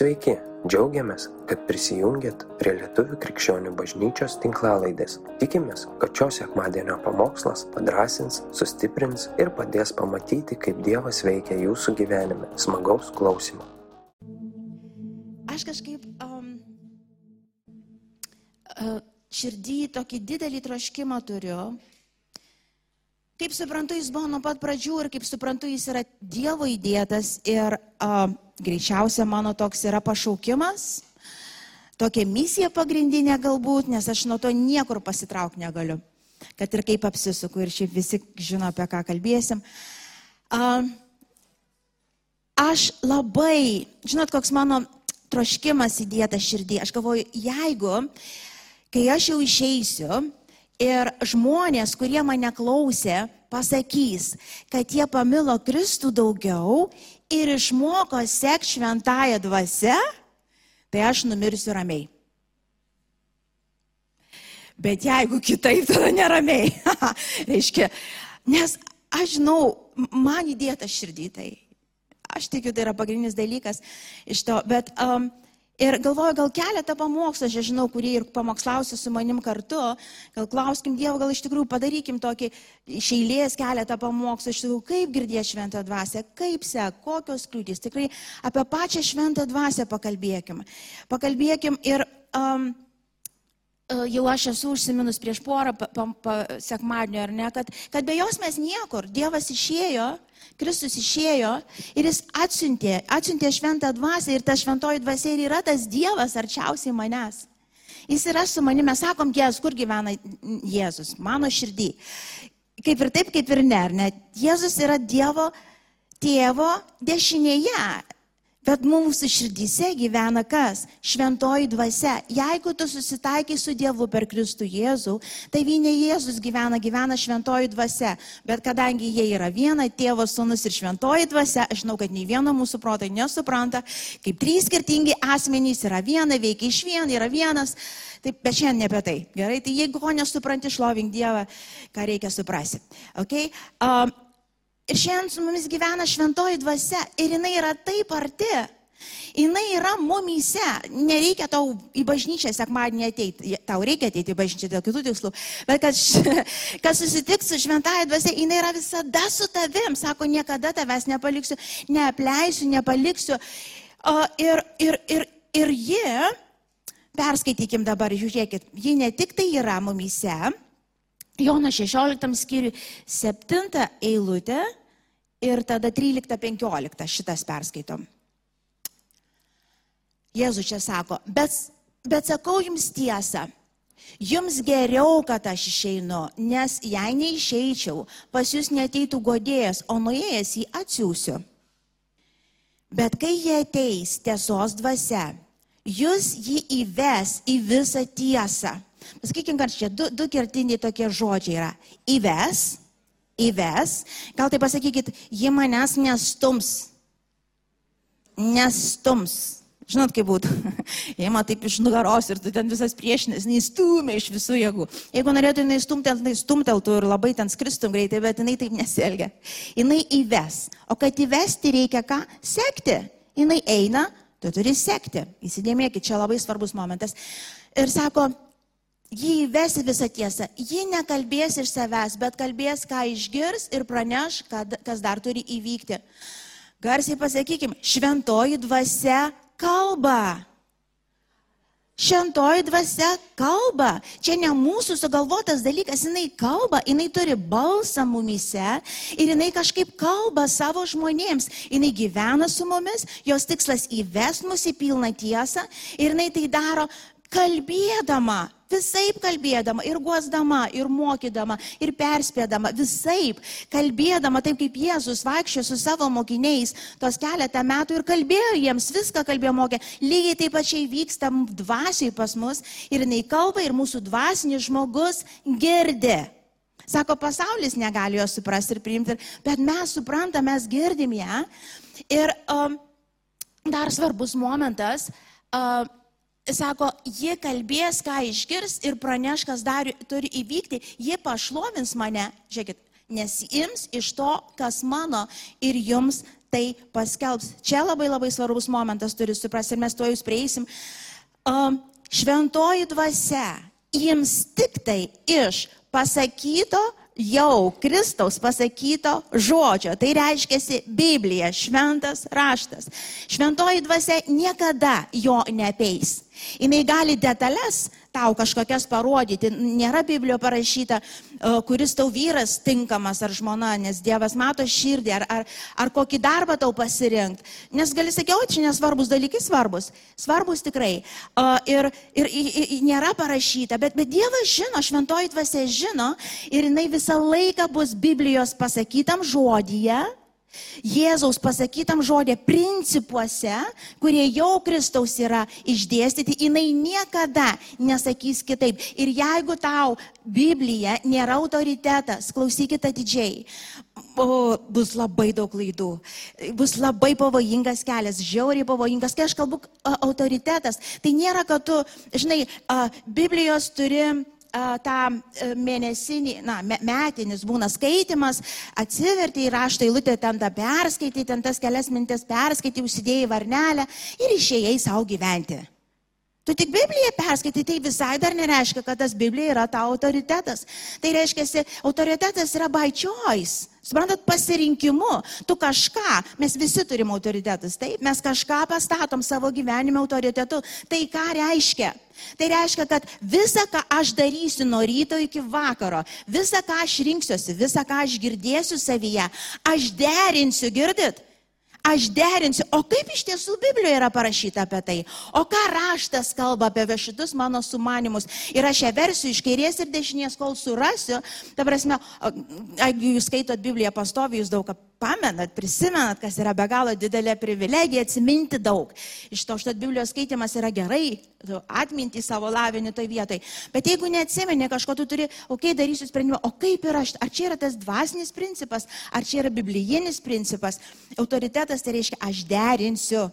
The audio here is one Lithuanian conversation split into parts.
Sveiki, džiaugiamės, kad prisijungiat prie Lietuvų krikščionių bažnyčios tinklalaidės. Tikimės, kad šios sekmadienio pamokslas padrasins, sustiprins ir padės pamatyti, kaip Dievas veikia jūsų gyvenime. Smagaus klausimų. Aš kažkaip um, širdį tokį didelį troškimą turiu. Kaip suprantu, jis buvo nuo pat pradžių ir kaip suprantu, jis yra Dievo įdėtas ir uh, greičiausia mano toks yra pašaukimas, tokia misija pagrindinė galbūt, nes aš nuo to niekur pasitraukti negaliu. Kad ir kaip apsisuku ir šiaip visi žino, apie ką kalbėsim. Aš labai, žinot, koks mano troškimas įdėtas širdį. Aš galvoju, jeigu, kai aš jau išeisiu, Ir žmonės, kurie mane klausė, pasakys, kad jie pamilo Kristų daugiau ir išmoko sek šventąją dvasę, tai aš numirsiu ramiai. Bet jeigu kitaip, tada neramiai. Reiškia, nes aš žinau, man įdėta širdį tai. Aš tikiu, tai yra pagrindinis dalykas iš to. Bet um, Ir galvoju, gal keletą pamokslų, aš žinau, kurie ir pamokslausi su manim kartu, gal klauskim Dievo, gal iš tikrųjų padarykim tokį iš eilės keletą pamokslų, iš tikrųjų, kaip girdė šventą dvasę, kaip se, kokios kliūtis, tikrai apie pačią šventą dvasę pakalbėkim. Pakalbėkim ir um, jau aš esu užsiminus prieš porą pa, pa, pa, sekmadienio, ar ne, kad, kad be jos mes niekur, Dievas išėjo Kristus išėjo ir jis atsiuntė, atsiuntė šventą dvasę ir ta šventoji dvasė ir yra tas Dievas arčiausiai manęs. Jis yra su manimi, mes sakom, Jėzus, kur gyvena Jėzus, mano širdį. Kaip ir taip, kaip ir ne, ar ne? Jėzus yra Dievo tėvo dešinėje. Bet mūsų širdyse gyvena kas? Šventoji dvasia. Jeigu tu susitaikai su Dievu per Kristų Jėzų, tai vienė Jėzus gyvena, gyvena šventoji dvasia. Bet kadangi jie yra viena, tėvas, sunus ir šventoji dvasia, aš žinau, kad nei vieno mūsų protai nesupranta, kaip trys skirtingi asmenys yra viena, veikia iš vien, yra vienas. Taip, bet šiandien ne apie tai. Gerai, tai jeigu ko nesupranti, šlovink Dievą, ką reikia suprasti. Okay? Um, Ir šiandien su mumis gyvena šventoji dvasia ir jinai yra taip arti. Jinai yra mumyse. Nereikia tau į bažnyčią sekmadienį ateiti. Tau reikia ateiti į bažnyčią dėl kitų tikslų. Bet kad, kad susitiks su šventąją dvasia, jinai yra visada su tavim. Sako, niekada tavęs nepaliksiu, neapleisiu, nepaliksiu. O, ir, ir, ir, ir ji, perskaitykim dabar, žiūrėkit, ji ne tik tai yra mumyse, Jono 16 skyriui 7 eilutė ir tada 13-15 šitas perskaitom. Jėzus čia sako, bet, bet sakau jums tiesą, jums geriau, kad aš išeinu, nes jei neišeičiau, pas jūs neteitų godėjas, o nuėjęs jį atsiųsiu. Bet kai jie ateis tiesos dvasia, jūs jį įves į visą tiesą. Pasakykime, kad čia du, du kertiniai tokie žodžiai yra. Įves įves, gal tai pasakykit, ji manęs nestums. Nestums. Žinot, kaip būtų. Įima taip iš nugaros ir tu ten visas priešinės, neįstumė iš visų jėgų. Jeigu norėtų jinai stumteltų, tai stumteltų ir labai ten skristum greitai, bet jinai taip nesielgia. Jinai įves. O kad įvesti reikia ką? Sekti. Jinai eina, tu turi sekti. Įsidėmėkit, čia labai svarbus momentas. Ir sako, jį įvesi visą tiesą. Ji nekalbės iš savęs, bet kalbės, ką išgirs ir praneš, kad, kas dar turi įvykti. Garsiai pasakykim, šventoji dvasia kalba. Šventoji dvasia kalba. Čia ne mūsų sugalvotas dalykas, jinai kalba, jinai turi balsą mumise ir jinai kažkaip kalba savo žmonėms. Jinai gyvena su mumis, jos tikslas įves mus į pilną tiesą ir jinai tai daro kalbėdama Visaip kalbėdama ir guosdama, ir mokydama, ir perspėdama, visaip kalbėdama, taip kaip Jėzus vaikščiojo su savo mokiniais tos keletą metų ir kalbėjo jiems, viską kalbėjo mokė. Lygiai taip pačiai vyksta dvasiai pas mus ir jinai kalba ir mūsų dvasinis žmogus girdi. Sako, pasaulis negali jo suprasti ir priimti, bet mes suprantam, mes girdim ją. Ir um, dar svarbus momentas. Uh, sako, ji kalbės, ką išgirs ir praneš, kas dar turi įvykti, ji pašlovins mane, žiūrėkit, nes ims iš to, kas mano ir jums tai paskelbs. Čia labai labai svarbus momentas turi suprasti ir mes to jūs prieisim. Um, šventoji dvasia jiems tik tai iš pasakyto jau Kristaus pasakyto žodžio. Tai reiškia Biblija, šventas raštas. Šventoji dvasia niekada jo nepeis. Jis gali detalės tau kažkokias parodyti. Nėra Biblijoje parašyta, e, kuris tau vyras tinkamas ar žmona, nes Dievas mato širdį, ar, ar, ar kokį darbą tau pasirinkti. Nes gali sakyti, o čia nesvarbus dalykai, svarbus. Svarbus tikrai. E, ir, ir, ir nėra parašyta, bet, bet Dievas žino, šventoji dvasia žino ir jinai visą laiką bus Biblijos pasakytam žodyje Jėzaus pasakytam žodė principuose, kurie jau Kristaus yra išdėstyti, jinai niekada nesakys kitaip. Ir jeigu tau Biblija nėra autoritetas, klausykit atidžiai, o, bus labai daug klaidų, bus labai pavojingas kelias, žiauriai pavojingas. Kai aš kalbu autoritetas, tai nėra, kad tu, žinai, Biblijos turi tą e, mėnesinį, na, metinis būna skaitimas, atsiverti į raštą eilutę, ten tą perskaityti, ten tas kelias mintis perskaityti, užsidėjai varnelę ir išėjai savo gyventi. Tu tik Bibliją perskaitai, tai visai dar nereiškia, kad tas Biblija yra tavo autoritetas. Tai reiškia, autoritetas yra by choice. Suprantat, pasirinkimu. Tu kažką, mes visi turim autoritetus, taip, mes kažką pastatom savo gyvenime autoritetu. Tai ką reiškia? Tai reiškia, kad visą, ką aš darysiu nuo ryto iki vakaro, visą, ką aš rinksiuosi, visą, ką aš girdėsiu savyje, aš derinsiu, girdit? Aš derinsiu, o kaip iš tiesų Biblijoje yra parašyta apie tai, o ką raštas kalba apie šitus mano sumanimus. Ir aš ją versiu iš kairės ir dešinės, kol surasiu. Ta prasme, jeigu jūs skaitot Bibliją pastovi, jūs daug ką pamenat, prisimenat, kas yra be galo didelė privilegija atsiminti daug. Iš to, štat Biblijos skaitimas yra gerai, atminti savo lavinį toj vietoj. Bet jeigu neatsimeni kažko, tu turi, okei, okay, darysiu sprendimą, o kaip yra, ar čia yra tas dvasinis principas, ar čia yra biblijinis principas. Autoritetas tai reiškia, aš derinsiu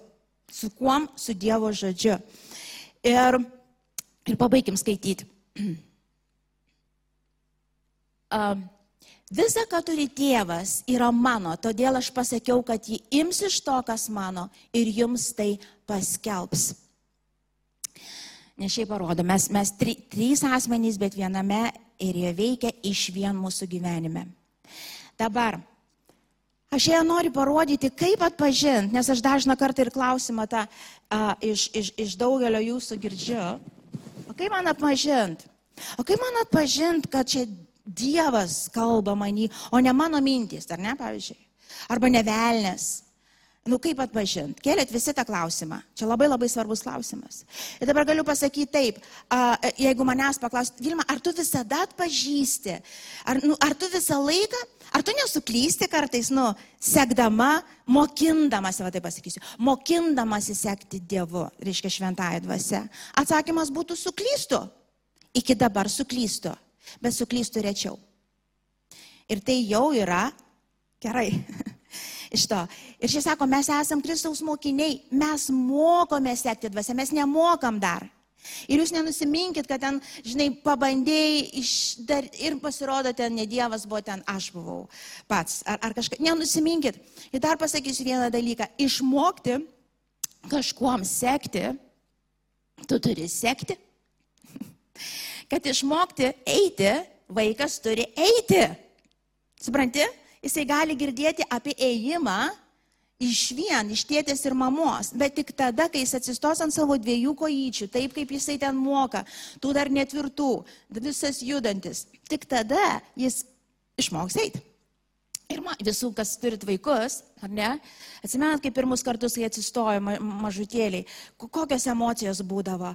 su kuom, su Dievo žodžiu. Ir, ir pabaigim skaityti. um, Visa, ką turi tėvas, yra mano, todėl aš pasakiau, kad jį ims iš to, kas mano ir jums tai paskelbs. Nes šiaip parodo, mes, mes tri, trys asmenys, bet viename ir jie veikia iš vien mūsų gyvenime. Dabar, aš ją noriu parodyti, kaip atpažinti, nes aš dažną kartą ir klausimą tą a, iš, iš, iš daugelio jūsų girdžiu. O kaip man atpažinti? O kaip man atpažinti, kad čia Dievas kalba manį, o ne mano mintys, ar ne, pavyzdžiui? Arba nevelnės. Nu kaip atpažinti? Kėlėt visi tą klausimą. Čia labai labai svarbus klausimas. Ir dabar galiu pasakyti taip, a, jeigu manęs paklausti, Vilma, ar tu visada atpažįsti? Ar, nu, ar tu visą laiką, ar tu nesuklysti kartais, nu, sekdama, mokindamas, va taip pasakysiu, mokindamas įsekti Dievu, reiškia šventąją dvasę? Atsakymas būtų suklystu. Iki dabar suklystu bet suklystų rečiau. Ir tai jau yra gerai. Iš to. Ir šis sako, mes esame Kristaus mokiniai, mes mokome sekti dvasę, mes nemokam dar. Ir jūs nenusiminkit, kad ten, žinai, pabandėjai iš, dar, ir pasirodo, ten ne Dievas buvo, ten aš buvau pats. Ar, ar kažką. Nenusiminkit. Ir dar pasakysiu vieną dalyką. Išmokti kažkuom sekti, tu turi sekti kad išmokti eiti, vaikas turi eiti. Supranti? Jisai gali girdėti apie ėjimą iš vien, iš tėtės ir mamos, bet tik tada, kai jis atsistos ant savo dviejų kojyčių, taip kaip jisai ten moka, tų dar netvirtų, visas judantis, tik tada jis išmoks eiti. Ir ma, visų, kas turit vaikus, ar ne, atsimenat, kaip pirmus kartus, kai atsistojo mažutėliai, kokios emocijos būdavo.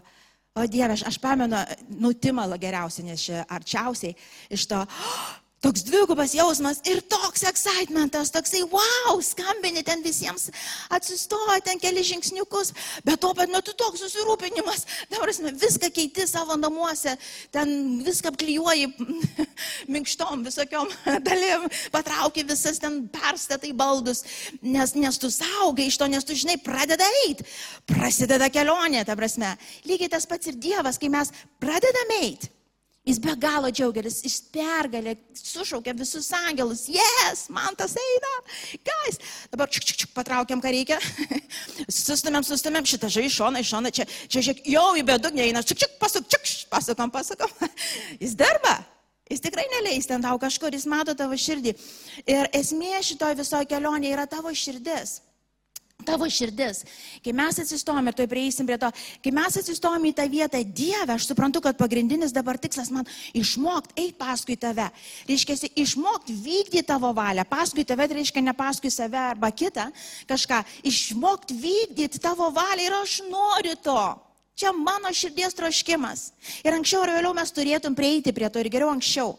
O Dieve, aš, aš pamenu, nutimalo geriausiai, nes čia arčiausiai iš to, oh, Toks dvigubas jausmas ir toks excitementas, toksai, wow, skambini ten visiems, atsistoja ten keli žingsniukus, bet tuo pat metu toks susirūpinimas, dabar viską keiti savo namuose, ten viską apklijuoji minkštom visokiom dalim, patrauki visas ten perstatai baldus, nes, nes tu saugai iš to, nes tu žinai, pradeda eiti, prasideda kelionė, ta prasme. Lygiai tas pats ir Dievas, kai mes pradedame eiti Jis be galo džiaugiasi, jis pergalė, sušaukė visus angelus, yes, man tas eina, guys. Dabar čik, čik, čik, patraukiam, ką reikia. sustumėm, sustumėm, šitą žai iš šoną, iš šoną, čia, čia žiūrėk, jau į bedugnę eina, čik, čik, pasuk, čik, pasukom, pasukom. jis dirba. Jis tikrai neleis ten tau kažkur, jis mato tavo širdį. Ir esmė šitoje visoje kelionėje yra tavo širdis tavo širdis. Kai mes atsistojom ir to prieisim prie to, kai mes atsistojom į tą vietą, Dieve, aš suprantu, kad pagrindinis dabar tikslas man išmokti eiti paskui tave. Reiškia, išmokti vykdyti tavo valią. Paskui tave tai reiškia ne paskui save arba kitą kažką. Išmokti vykdyti tavo valią ir aš noriu to. Čia mano širdies troškimas. Ir anksčiau ar vėliau mes turėtum prieiti prie to ir geriau anksčiau.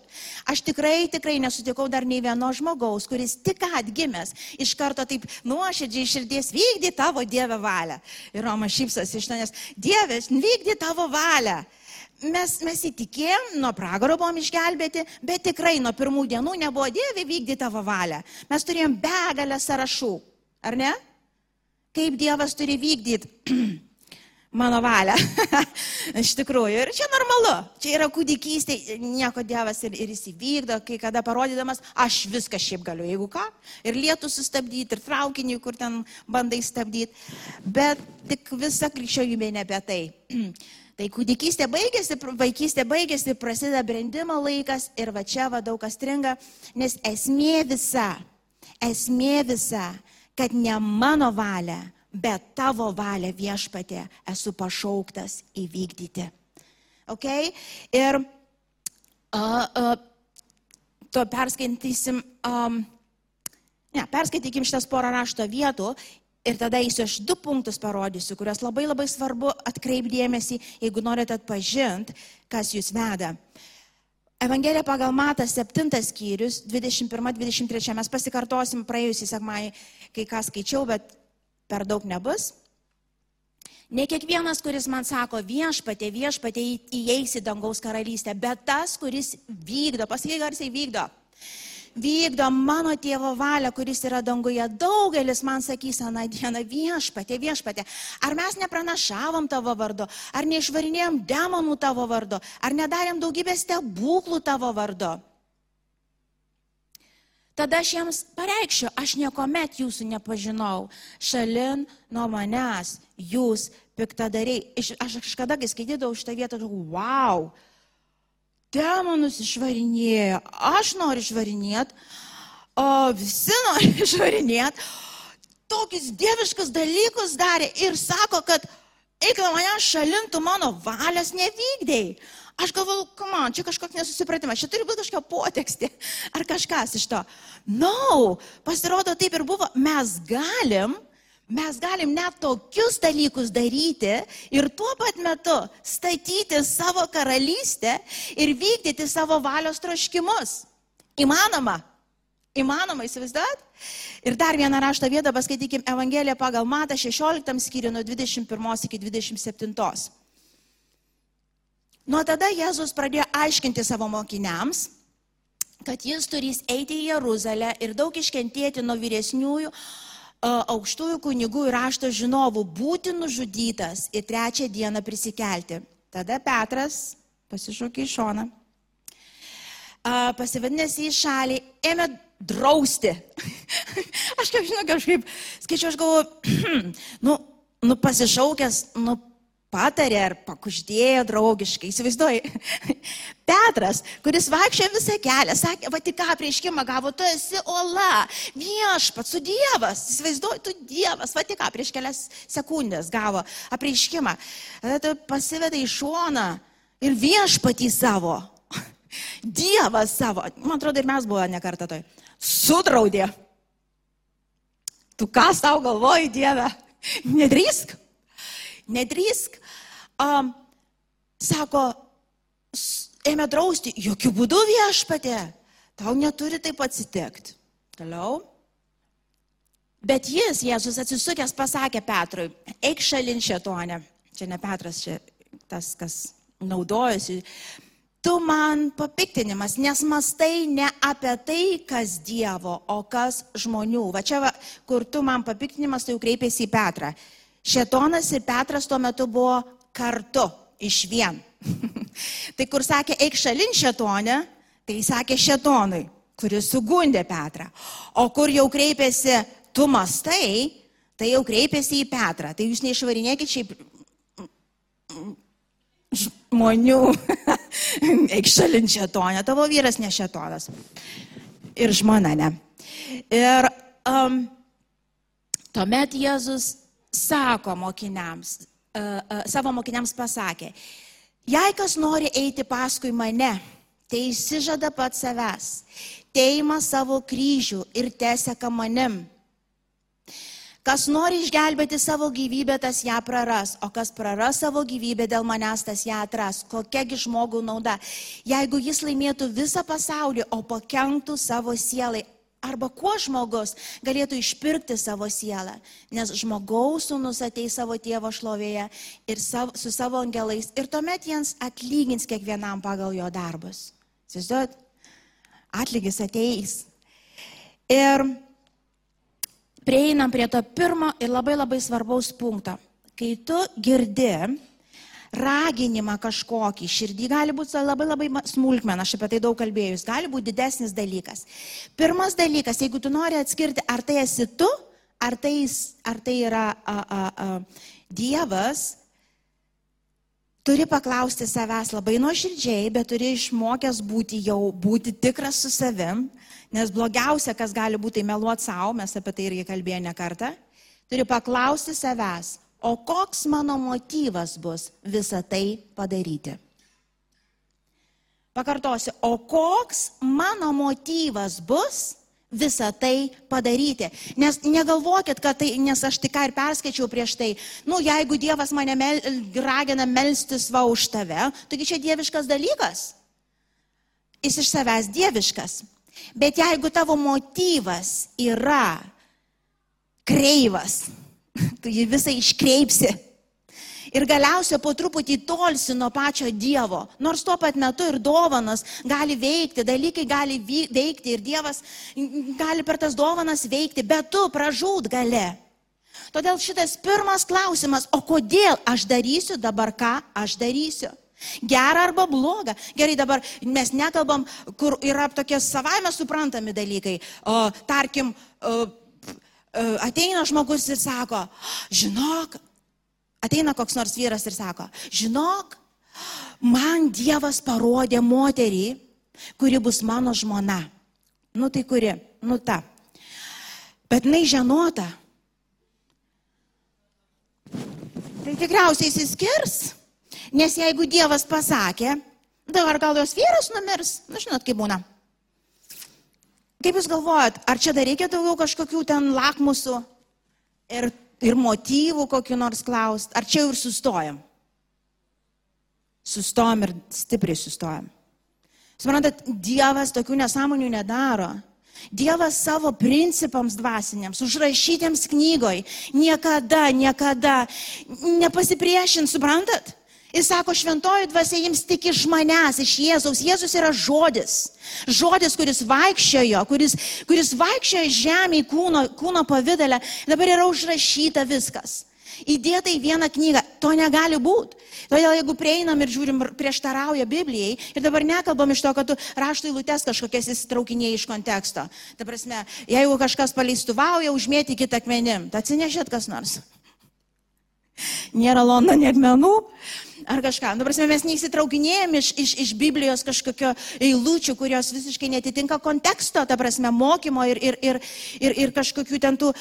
Aš tikrai, tikrai nesutikau dar nei vieno žmogaus, kuris tik atgimęs iš karto taip nuoširdžiai širdies vykdy tavo Dievę valią. Ir Roma šypsosi iš to, nes Dievas vykdy tavo valią. Mes, mes įtikėjom, nuo pragaro buvom išgelbėti, bet tikrai nuo pirmų dienų nebuvo Dieve vykdyti tavo valią. Mes turėjom begalę sąrašų, ar ne? Kaip Dievas turi vykdyti mano valią. Iš tikrųjų. Ir čia normalu. Čia yra kūdikystė, nieko Dievas ir, ir jis įvykdo, kai kada parodydamas, aš viską šiaip galiu, jeigu ką. Ir lietų sustabdyti, ir traukinį, kur ten bandai stabdyti. Bet tik visa krikščionybė ne apie tai. Tai kūdikystė baigėsi, vaikystė baigėsi, prasideda brendimo laikas ir va čia va daug kas stringa, nes esmė visa, esmė visa, kad ne mano valia, bet tavo valią viešpatė esu pašauktas įvykdyti. Ok? Ir uh, uh, to perskaitysim, um, ne, perskaitykim šitas porą rašto vietų ir tada eisiu aš du punktus parodysiu, kuriuos labai labai svarbu atkreipdėmėsi, jeigu norite atpažinti, kas jūs veda. Evangelija pagal Matą 7 skyrius, 21-23, mes pasikartosim praėjusį sekmąjį, kai ką skaičiau, bet per daug nebus. Ne kiekvienas, kuris man sako viešpatė, viešpatė įeis į dangaus karalystę, bet tas, kuris vykdo, pasakyk garsiai vykdo, vykdo mano tėvo valią, kuris yra danguje. Daugelis man sakys aną dieną viešpatė, viešpatė. Ar mes nepranašavom tavo vardu, ar neišvarinėjom demonų tavo vardu, ar nedarėm daugybę stebuklų tavo vardu. Tada aš jiems pareikščiau, aš niekuomet jūsų nepažinau. Šalin nuo manęs jūs piktadariai. Aš kažkada, kai skaitydavau šitą vietą, galvoju, wow, demonus išvarinėjo, aš noriu išvarinėti, visi nori išvarinėti. Tokius dieviškus dalykus darė ir sako, kad eik nuo manęs šalintų mano valios nevykdėjai. Aš galvoju, man, čia kažkoks nesusipratimas, čia turi būti kažkokia potekstė ar kažkas iš to. No, pasirodo taip ir buvo, mes galim, mes galim net tokius dalykus daryti ir tuo pat metu statyti savo karalystę ir vykdyti savo valios troškimus. Įmanoma. Įmanoma, įsivaizduot? Ir dar vieną raštą vietą paskaitykim Evangeliją pagal Matą 16 skyrių nuo 21 iki 27. Nuo tada Jėzus pradėjo aiškinti savo mokiniams, kad jis turės eiti į Jeruzalę ir daug iškentėti nuo vyresniųjų aukštųjų kunigų ir rašto žinovų, būti nužudytas ir trečią dieną prisikelti. Tada Petras pasišaukė į šoną, pasivadinęs į šalį, ėmė drausti. aš kaip žinau, kažkaip skaičiu, aš galvoju, nu, nu pasišaukęs, nu patarė ar pakuždėjo draugiškai. Įsivaizduoji, Petras, kuris vaikščiojo visą kelią, sakė, va tik ką prieškimą gavo, tu esi ola, viešpat, su Dievas, įsivaizduoji, tu Dievas, va tik ką prieš kelias sekundės gavo apreiškimą. Tada pasivedai į šoną ir viešpatį savo, Dievas savo, man atrodo ir mes buvome nekartą toj, sudraudė. Tu ką tau galvoji, Dieve? Nedrįsk. Nedrįsk um, sako, ėmė drausti, jokių būdų viešpatė, tau neturi taip atsitikti. Toliau. Bet jis, Jėzus atsisukęs, pasakė Petrui, eik šalin šetonę. Čia ne Petras, čia tas, kas naudojasi. Tu man papiktinimas, nes mastai ne apie tai, kas Dievo, o kas žmonių. Va čia, va, kur tu man papiktinimas, tai jau kreipėsi į Petrą. Šetonas ir Petras tuo metu buvo kartu. iš vien. tai kur sakė, eik šalin šetonę, tai sakė šetonui, kuris sugundė Petrą. O kur jau kreipėsi, tu mastai, tai jau kreipėsi į Petrą. Tai jūs neišvarinėkit šiaip žmonių, eik šalin šetonę, tavo vyras ne šetonas. Ir žmona ne. Ir um, tuomet Jėzus sako mokiniams, savo mokiniams pasakė, jei kas nori eiti paskui mane, tai įsižada pat savęs, teima savo kryžių ir teseka manim. Kas nori išgelbėti savo gyvybę, tas ją praras, o kas praras savo gyvybę dėl manęs, tas ją atras. Kokiagi žmogų nauda, jeigu jis laimėtų visą pasaulį, o pakenktų savo sielai. Arba kuo žmogus galėtų išpirkti savo sielą, nes žmogaus sūnus ateis savo tėvo šlovėje ir savo, su savo angelais ir tuomet jiems atlygins kiekvienam pagal jo darbus. Įsivaizduojat? Atlygis ateis. Ir prieinam prie to pirmo ir labai labai svarbaus punkto. Kai tu girdi raginimą kažkokį, širdį gali būti labai labai smulkmena, aš apie tai daug kalbėjus, gali būti didesnis dalykas. Pirmas dalykas, jeigu tu nori atskirti, ar tai esi tu, ar tai, ar tai yra a, a, a, Dievas, turi paklausti savęs labai nuoširdžiai, bet turi išmokęs būti jau, būti tikras su savim, Nes blogiausia, kas gali būti, tai meluoti savo, mes apie tai irgi kalbėjome ne kartą. Turi paklausti savęs, o koks mano motyvas bus visą tai padaryti. Pakartosiu, o koks mano motyvas bus visą tai padaryti. Nes negalvokit, kad tai, nes aš tik ką ir perskaičiau prieš tai, nu jeigu Dievas mane mel, ragina melstis va už tave, taigi čia dieviškas dalykas. Jis iš savęs dieviškas. Bet jeigu tavo motyvas yra kreivas, tu jį visą iškreipsi. Ir galiausiai po truputį tolsi nuo pačio Dievo. Nors tuo pat metu ir dovanas gali veikti, dalykai gali veikti ir Dievas gali per tas dovanas veikti, bet tu pražūt gali. Todėl šitas pirmas klausimas, o kodėl aš darysiu dabar ką aš darysiu? Gerą arba blogą. Gerai, dabar mes nekalbam, kur yra tokie savaime suprantami dalykai. O, tarkim, o, ateina žmogus ir sako, žinok, ateina koks nors vyras ir sako, žinok, man Dievas parodė moterį, kuri bus mano žmona. Nu tai kuri, nu ta. Bet jinai žinota. Tai tikriausiai įsiskirs. Nes jeigu Dievas pasakė, dabar gal jos vyras numirs, nu, žinot, kaip būna. Kaip Jūs galvojat, ar čia dar reikia daugiau kažkokių ten lakmusų ir, ir motyvų kokiu nors klausti, ar čia jau ir sustojam? Sustojam ir stipriai sustojam. Suprantat, Dievas tokių nesąmonių nedaro. Dievas savo principams dvasiniams, užrašytiems knygoj, niekada, niekada nepasipriešins, suprantat? Jis sako, šventoji dvasia jums tik iš manęs, iš Jėzaus. Jėzus yra žodis. Žodis, kuris vaikščiojo, kuris, kuris vaikščiojo žemė į kūno, kūno pavydalę. Dabar yra užrašyta viskas. Įdėta į vieną knygą. To negali būti. Todėl jeigu prieinam ir žiūrim prieštarauja Biblijai ir dabar nekalbam iš to, kad tu raštų įlūtes kažkokias įsitraukinėjai iš konteksto. Ta prasme, jeigu kažkas paleistuvauja, užmėtykit akmenim. Tai atsinešėt kas nors. Nėra Londone akmenų ar kažką. Nu, prasme, mes neįsitraukinėjom iš, iš, iš Biblijos kažkokio eilučių, kurios visiškai netitinka konteksto, ta prasme, mokymo ir, ir, ir, ir, ir kažkokių ten tų,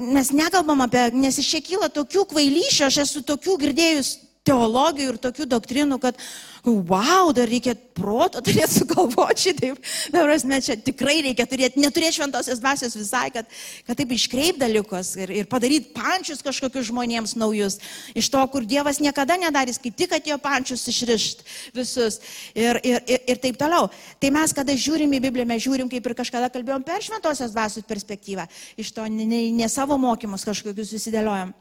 mes nekalbam apie, nes iš čia kyla tokių kvailyšių, aš esu tokių girdėjus teologijų ir tokių doktrinų, kad, wow, dar reikia proto turėti sugalvoti šitaip. Dabar mes čia tikrai reikia turėti, neturėti šventosios dvasios visai, kad, kad taip iškreip dalykus ir, ir padaryti pančius kažkokius žmonėms naujus. Iš to, kur Dievas niekada nedarys, kaip tik atėjo pančius išrišt visus ir, ir, ir, ir taip toliau. Tai mes, kada žiūrim į Bibliją, mes žiūrim, kaip ir kažkada kalbėjom per šventosios dvasios perspektyvą. Iš to ne, ne, ne savo mokymus kažkokius susidėliojam.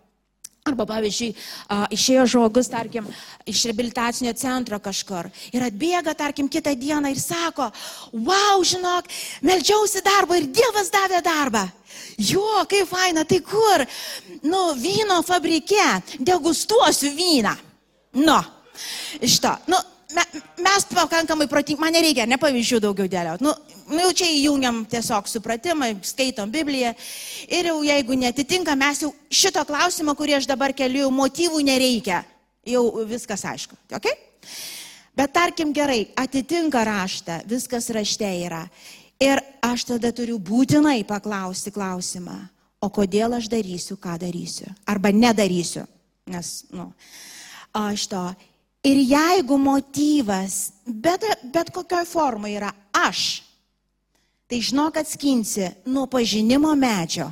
Arba, pavyzdžiui, išėjo žmogus, tarkim, iš rehabilitacinio centro kažkur ir atbėga, tarkim, kitą dieną ir sako, wow, žinok, melžiausi darbą ir Dievas davė darbą. Jo, kaip faina, tai kur? Nu, vyno fabrike, degustuosiu vyną. Nu, Iš to. Nu, me, mes pakankamai protingi, man nereikia, ne pavyzdžių daugiau dėlioti. Nu, nu, jau čia įjungiam tiesiog supratimą, skaitom Bibliją. Ir jau jeigu netitinka, mes jau šito klausimo, kurį aš dabar keliu, motyvų nereikia. Jau viskas aišku. Okay? Bet tarkim gerai, atitinka raštą, viskas rašte yra. Ir aš tada turiu būtinai paklausti klausimą, o kodėl aš darysiu, ką darysiu. Arba nedarysiu. Nes, nu, aš to. Ir jeigu motyvas, bet, bet kokioj formai yra aš, tai žinok atskinsi nuo pažinimo medžio.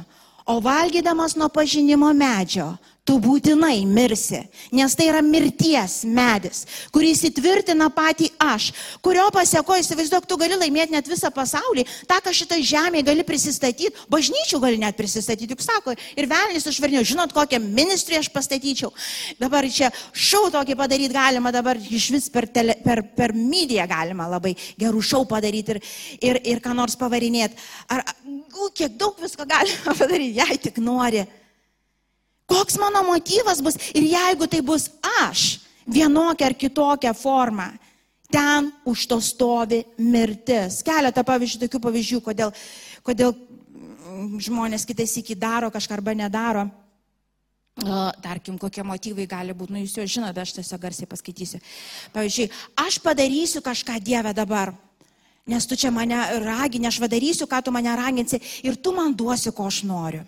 O valgydamas nuo pažinimo medžio, tu būtinai mirsi, nes tai yra mirties medis, kuris įtvirtina patį aš, kurio pasiekoje, įsivaizduok, tu gali laimėti net visą pasaulį, tą, ką šitą žemę gali prisistatyti, bažnyčių gali net prisistatyti, juk sako, ir velnis užvarnėjo, žinot, kokią ministrį aš pastatyčiau. Dabar čia šau tokį padaryti galima, dabar iš vis per, tele, per, per mediją galima labai gerų šau padaryti ir, ir, ir ką nors pavarinėti. Ar, kiek daug visko galima padaryti, jei tik nori. Koks mano motyvas bus ir jeigu tai bus aš, vienokia ar kitokia forma, ten už to stovi mirtis. Keletą pavyzdžių, tokių pavyzdžių, kodėl, kodėl mm, žmonės kitais iki daro kažką arba nedaro. Tarkim, kokie motyvai gali būti, nu jūs jau žinote, aš tiesiog garsiai paskaitysiu. Pavyzdžiui, aš padarysiu kažką Dievę dabar, nes tu čia mane ragini, aš padarysiu, ką tu mane raginsi ir tu man duosi, ko aš noriu.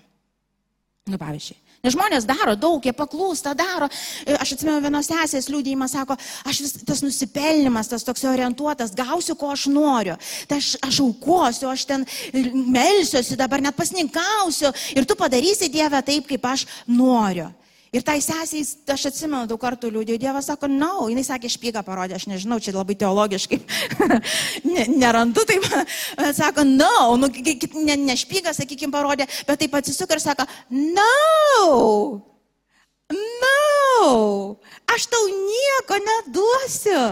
Nu, pavyzdžiui, Nes žmonės daro daug, jie paklūsta, daro. E, aš atsimenu vienos sesės liūdėjimą, sako, aš vis tas nusipelnimas, tas toks orientuotas, gausiu, ko aš noriu. Tai aš, aš aukosiu, aš ten melsiuosi, dabar net pasninkausiu ir tu padarysi Dievę taip, kaip aš noriu. Ir tai sesiai, aš atsimenu, daug kartų liūdėjau, Dievas sako, na, no. jinai sakė, špygą parodė, aš nežinau, čia labai teologiškai nerandu, taip, bet sako, na, no. nu, ne, ne špygą, sakykime, parodė, bet taip atsisuka ir sako, na, no. na, no. aš tau nieko neduosiu.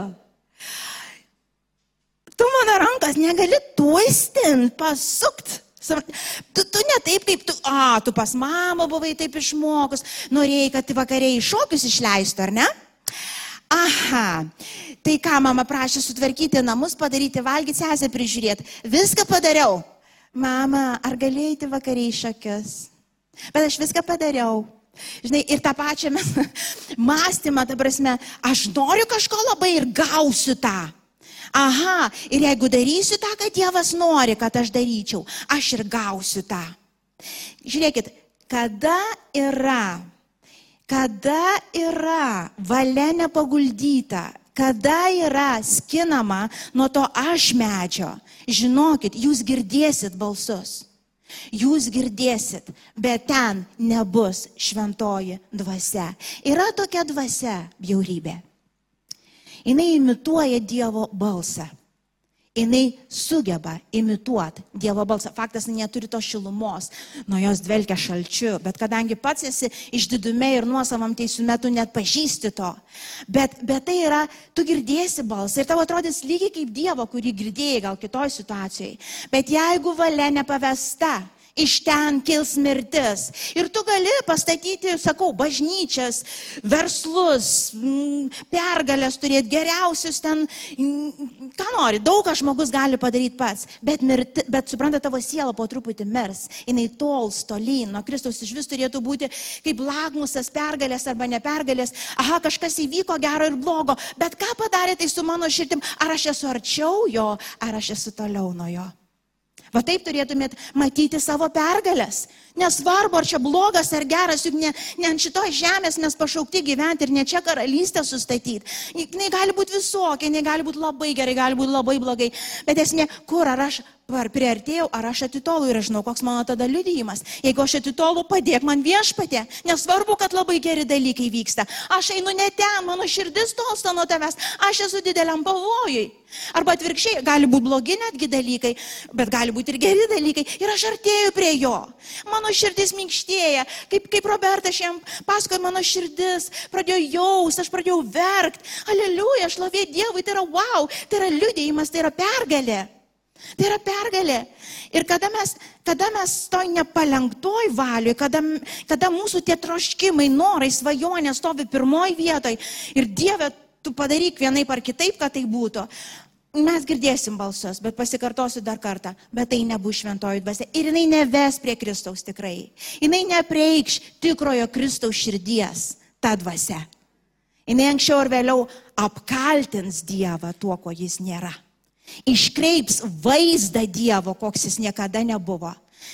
Tu mano rankas negali tuistin, pasukt. Tu, tu ne taip, kaip tu, a, tu pas mamą buvai taip išmokus, norėjai, kad vakariai šokius išleistų, ar ne? Aha, tai ką mama prašė sutvarkyti namus, padaryti valgyti, sesę prižiūrėti. Viską padariau. Mama, ar galėjai vakariai šokius? Bet aš viską padariau. Žinai, ir tą pačią mąstymą, ta prasme, aš noriu kažko labai ir gausiu tą. Aha, ir jeigu darysiu tą, ką Dievas nori, kad aš daryčiau, aš ir gausiu tą. Žiūrėkit, kada yra, kada yra valia nepaguldyta, kada yra skinama nuo to aš medžio, žinokit, jūs girdėsit balsus. Jūs girdėsit, bet ten nebus šventoji dvasia. Yra tokia dvasia bjaurybė jinai imituoja Dievo balsą. Jinai sugeba imituoti Dievo balsą. Faktas, neturi to šilumos, nuo jos dvelkia šalčiu, bet kadangi pats esi išdidume ir nuosavam teisų metu net pažįsti to. Bet, bet tai yra, tu girdėsi balsą ir tavo atrodys lygiai kaip Dievo, kurį girdėjai gal kitoj situacijai. Bet jeigu valia nepavesta, iš ten kils mirtis. Ir tu gali pastatyti, sakau, bažnyčias, verslus, pergalės turėti geriausius ten, ką nori, daug ką žmogus gali padaryti pats. Bet, mirti, bet supranta, tavo siela po truputį mirs, jinai tols tolyn, nuo Kristaus iš vis turėtų būti kaip lagmusas pergalės arba nepergalės. Aha, kažkas įvyko gero ir blogo, bet ką padarė tai su mano širdim? Ar aš esu arčiau jo, ar aš esu toliau nuo jo? Va taip turėtumėt matyti savo pergalės. Nesvarbu, ar čia blogas ar geras, juk ne, ne ant šitos žemės mes pašaukti gyventi ir ne čia karalystę sustatyti. Jis gali būti visokia, jinai gali būti labai gerai, gali būti labai blogai. Bet esmė, kur ar aš ar priartėjau, ar aš atitolau ir aš žinau, koks mano tada liudijimas. Jeigu aš atitolau, padėk man viešpatė. Nesvarbu, kad labai geri dalykai vyksta. Aš einu ne ten, mano širdis tolsta nuo tavęs. Aš esu dideliam pavojui. Arba atvirkščiai, gali būti blogi netgi dalykai, bet gali būti ir geri dalykai. Ir aš artėju prie jo. Mano širdis minkštėja. Kaip, kaip Robertas šiam pasakoja, mano širdis pradėjo jaus, aš pradėjau verkti. Aleliuja, aš lavė Dievui, tai yra wow, tai yra liudėjimas, tai yra pergalė. Tai yra pergalė. Ir kada mes, kada mes toj nepalenktoj valiui, kada, kada mūsų tie troškimai, norai, svajonės stovi pirmoji vietoj ir Dieve, tu padaryk vienaip ar kitaip, kad tai būtų. Mes girdėsim balsus, bet pasikartosiu dar kartą, bet tai nebus šventoji dvasia. Ir jinai neves prie Kristaus tikrai. Jinai nepreikš tikrojo Kristaus širdies, ta dvasia. Jinai anksčiau ar vėliau apkaltins Dievą tuo, ko jis nėra. Iškreips vaizdą Dievo, koks jis niekada nebuvo.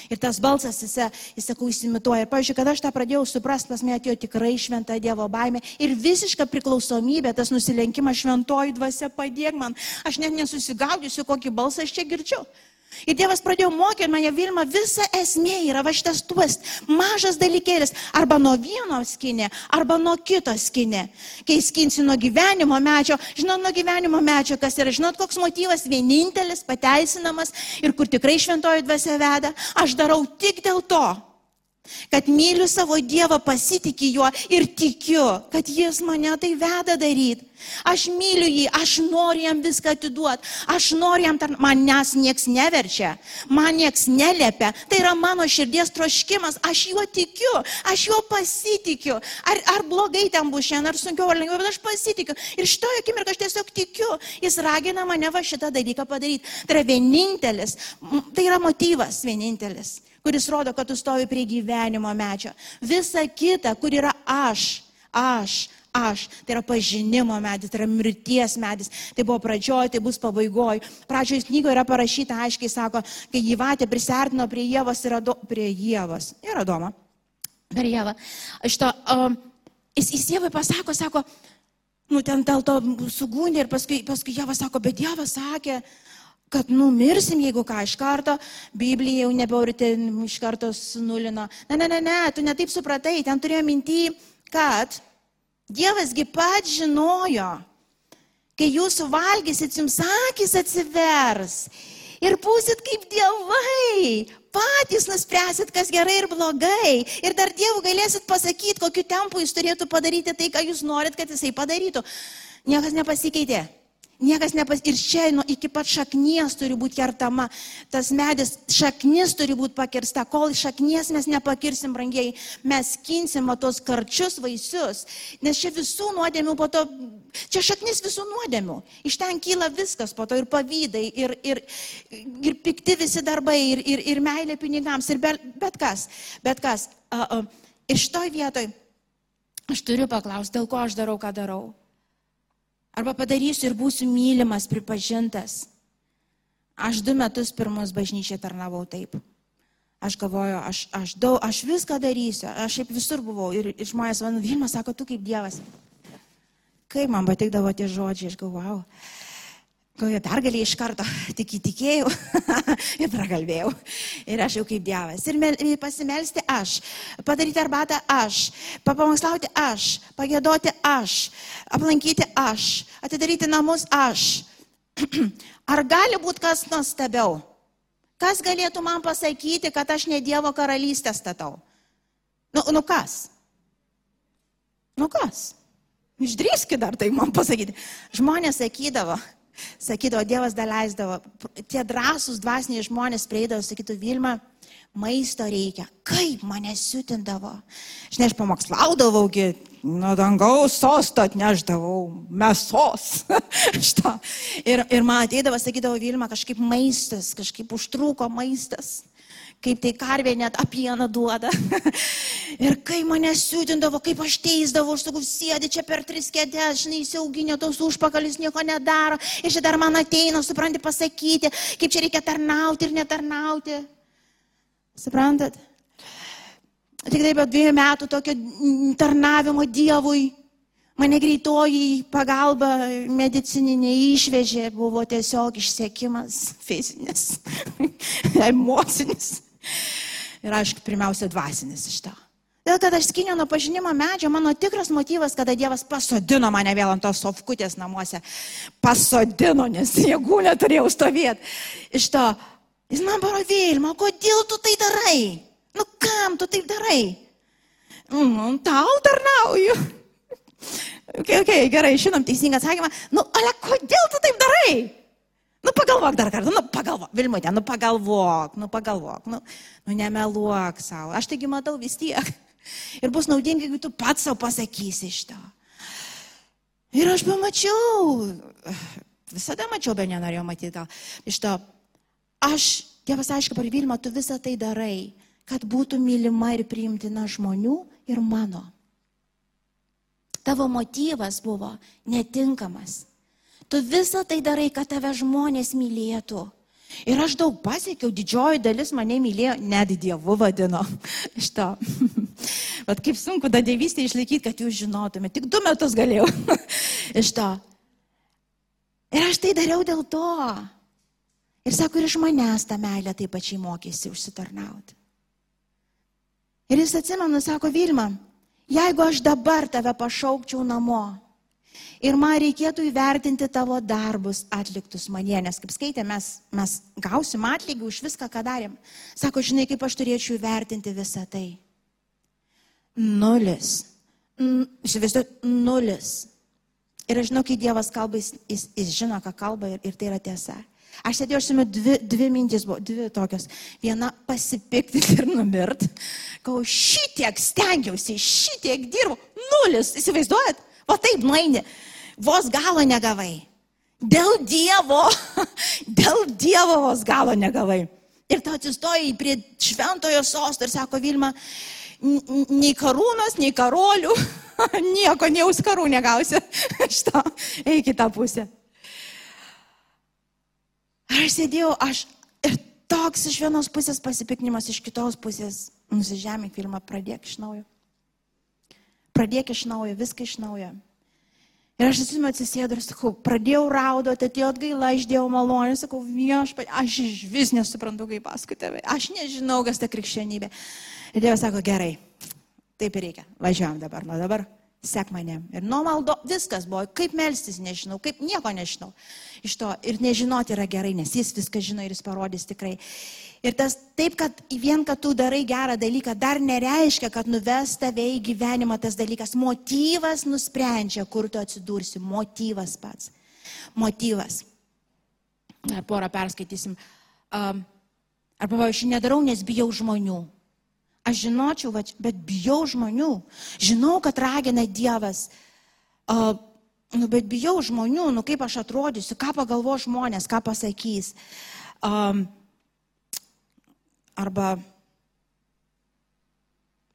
Ir tas balsas, jis, jis sakau, įsimituoja. Ir, pavyzdžiui, kada aš tą pradėjau suprasti, pas mane atėjo tikrai šventa Dievo baimė ir visiška priklausomybė, tas nusilenkimas šventoji dvasia padėk man. Aš net nesusigaudysiu, kokį balsą aš čia girdžiu. Ir Dievas pradėjo mokyti mane Vilma, visa esmė yra va šitas tuos mažas dalykėlis. Arba nuo vieno skinė, arba nuo kito skinė. Kai skinsi nuo gyvenimo medžio, žinot, nuo gyvenimo medžio, kas yra, žinot, koks motyvas vienintelis, pateisinamas ir kur tikrai šventoji dvasia veda. Aš darau tik dėl to, kad myliu savo Dievą, pasitikiu juo ir tikiu, kad jis mane tai veda daryti. Aš myliu jį, aš noriu jam viską atiduoti, aš noriu jam tarnauti, manęs nieks neverčia, man nieks neliepia, tai yra mano širdies troškimas, aš juo tikiu, aš juo pasitikiu. Ar, ar blogai ten bus šiandien, ar sunkiau, ar lengviau, bet aš pasitikiu. Ir šitoje akimirką aš tiesiog tikiu, jis ragina mane va šitą dalyką padaryti. Tai yra vienintelis, tai yra motyvas vienintelis kuris rodo, kad tu stovi prie gyvenimo mečio. Visa kita, kur yra aš, aš, aš. Tai yra pažinimo medis, tai yra mirties medis. Tai buvo pradžioje, tai bus pabaigoje. Pradžioje knygoje yra parašyta, aiškiai sako, kai gyvatė prisartino prie Jėvos ir Ado, prie Jėvos. Ir Adomą. Per Jėvą. Šito, um, jis, jis Jėvai pasako, sako, nu ten dėl to sugūnė ir paskui, paskui Jėvas sako, bet Dievas sakė, kad numirsim, jeigu ką iš karto, Biblija jau nebeurite iš karto sunulino. Ne, ne, ne, ne, tu netaip supratai, ten turėjo minti, kad Dievasgi pat žinojo, kai jūs valgysit, jums akis atsivers ir būsit kaip dievai. Patys nuspręsit, kas gerai ir blogai. Ir dar Dievų galėsit pasakyti, kokiu tempu jis turėtų padaryti tai, ką jūs norit, kad jisai padarytų. Niekas nepasikeitė. Niekas nepas... Ir čia nu, iki pat šaknies turi būti kertama. Tas medis, šaknis turi būti pakirsta. Kol šaknies mes nepakirsim, brangiai, mes kinsim tos karčius vaisius. Nes čia visų nuodėmių po to, čia šaknis visų nuodėmių. Iš ten kyla viskas po to ir pavydai, ir, ir, ir pikti visi darbai, ir, ir, ir meilė pinigams, ir bet, bet kas. Bet kas. Uh, uh, ir šitoj vietoj aš turiu paklausti, dėl ko aš darau, ką darau. Arba padarysiu ir būsiu mylimas, pripažintas. Aš du metus pirmus bažnyčiai tarnavau taip. Aš galvoju, aš, aš, daug, aš viską darysiu, aš šiaip visur buvau ir, ir žmonės man, Vilma sako, tu kaip Dievas. Kaip man patikdavo tie žodžiai, aš galvojau, wow. Kojo dar gali iš karto, tik įtikėjau ir prakalbėjau. Ir aš jau kaip Dievas. Ir pasimelsti aš, padaryti arbatą aš, papamokslauti aš, pagėdoti aš, aplankyti aš, atidaryti namus aš. Ar gali būti kas nuostabiau? Kas galėtų man pasakyti, kad aš ne Dievo karalystę statau? Nu, nu kas? Nu kas? Išdrįskit dar tai man pasakyti. Žmonės sakydavo, Sakydavo, Dievas daleisdavo, tie drąsūs dvasiniai žmonės prieidavo, sakytų, Vilma, maisto reikia. Kaip mane siutindavo. Žinai, aš pamokslaudavaugi, nuo dangaus sosto atneždavau mėsos. ir, ir man ateidavo, sakydavo, Vilma, kažkaip maistas, kažkaip užtrūko maistas kaip tai karvė net apieną duoda. ir kai mane siūdindavo, kaip aš teisdavau, aš sakau, sėdi čia per tris kėdės, žinai, įsiauginė tos užpakalis, nieko nedaro. Ir čia dar man ateina, supranti, pasakyti, kaip čia reikia tarnauti ir netarnauti. Suprantat? Tik taip, bet dviejų metų tokio tarnavimo Dievui. Mane greitoji pagalba medicininė išvežė, buvo tiesiog išsiekimas fizinis, emocinis. Ir aišku, pirmiausia, dvasinis iš to. Dėl kad aš skiniau nuo pažinimo medžio, mano tikras motyvas, kada Dievas pasodino mane vėl ant tos sofkutės namuose. Pasodino, nes jėgų neturėjau stovėti. Iš to, jis man paro Vilma, kodėl tu tai darai? Nu kam tu taip darai? Nu, tau tarnauju. Okay, okay, gerai, žinom teisingą atsakymą. Nu, ale kodėl tu taip darai? Nu pagalvok dar kartą, nu pagalvok, Vilmutė, nu pagalvok, nu pagalvok, nu, nu nemeluok savo. Aš taigi matau vis tiek. Ir bus naudinga, jeigu tu pats savo pasakysi iš to. Ir aš pamačiau, visada mačiau, bet nenorėjau matyti gal. Iš to, aš, Dievas aiškiai, par Vilma, tu visą tai darai, kad būtų mylima ir priimtina žmonių ir mano. Tavo motyvas buvo netinkamas. Tu visą tai darai, kad tave žmonės mylėtų. Ir aš daug pasiekiau, didžioji dalis mane mylėjo, net Dievu vadino. To. Bet kaip sunku tą dievystę išlaikyti, kad jūs žinotumėte. Tik du metus galėjau. To. Ir aš tai dariau dėl to. Ir sako, ir iš manęs tą meilę taip pačiai mokėsi užsitarnauti. Ir jis atsimenu, sako, Vilma, jeigu aš dabar tave pašaukčiau namo, Ir man reikėtų įvertinti tavo darbus atliktus manie, nes kaip skaitė, mes, mes gausim atlygį už viską, ką darėm. Sako, žinai, kaip aš turėčiau įvertinti visą tai. Nulis. Įsivaizduoju, nulis. Ir aš žinau, kai Dievas kalba, jis, jis, jis žino, ką kalba ir, ir tai yra tiesa. Aš sėdėjau, aš žinau, dvi, dvi mintys buvo, dvi tokios. Viena pasipikti ir numirt. Kau šitiek stengiausi, šitiek dirbau. Nulis, įsivaizduojat? O taip nueini vos galo negavai. Dėl Dievo, dėl Dievo vos galo negavai. Ir tu atsistojai prie šventojo sosto ir sako Vilma, nei karūnos, nei karolių, nieko, nei auskarų negausi. Šitą, eik į tą pusę. Aš sėdėjau, aš ir toks iš vienos pusės pasipiknimas, iš kitos pusės nusižemė filmą, pradėk iš naujo. Pradėk iš naujo, viską iš naujo. Ir aš atsimenu atsisėdu ir sakau, pradėjau raudoti, atėjo atgaila, išdėjau malonę, sakau, viešpat, aš iš vis nesuprantu, kaip paskui tave, aš nežinau, kas ta krikščionybė. Ir Dievas sako, gerai, taip ir reikia, važiuojam dabar, nuo dabar sek mane. Ir nuo maldo viskas buvo, kaip melstis nežinau, kaip nieko nežinau. Iš to ir nežinoti yra gerai, nes jis viską žino ir jis parodys tikrai. Ir tas taip, kad vien, kad tu darai gerą dalyką, dar nereiškia, kad nuves tave į gyvenimą tas dalykas. Motyvas nusprendžia, kur tu atsidursi. Motyvas pats. Motyvas. Dar porą perskaitysim. Arba, aš nedarau, nes bijau žmonių. Aš žinočiau, bet bijau žmonių. Žinau, kad ragina Dievas. Nu, bet bijau žmonių, nu kaip aš atrodysiu, ką pagalvo žmonės, ką pasakys. Um, Arba,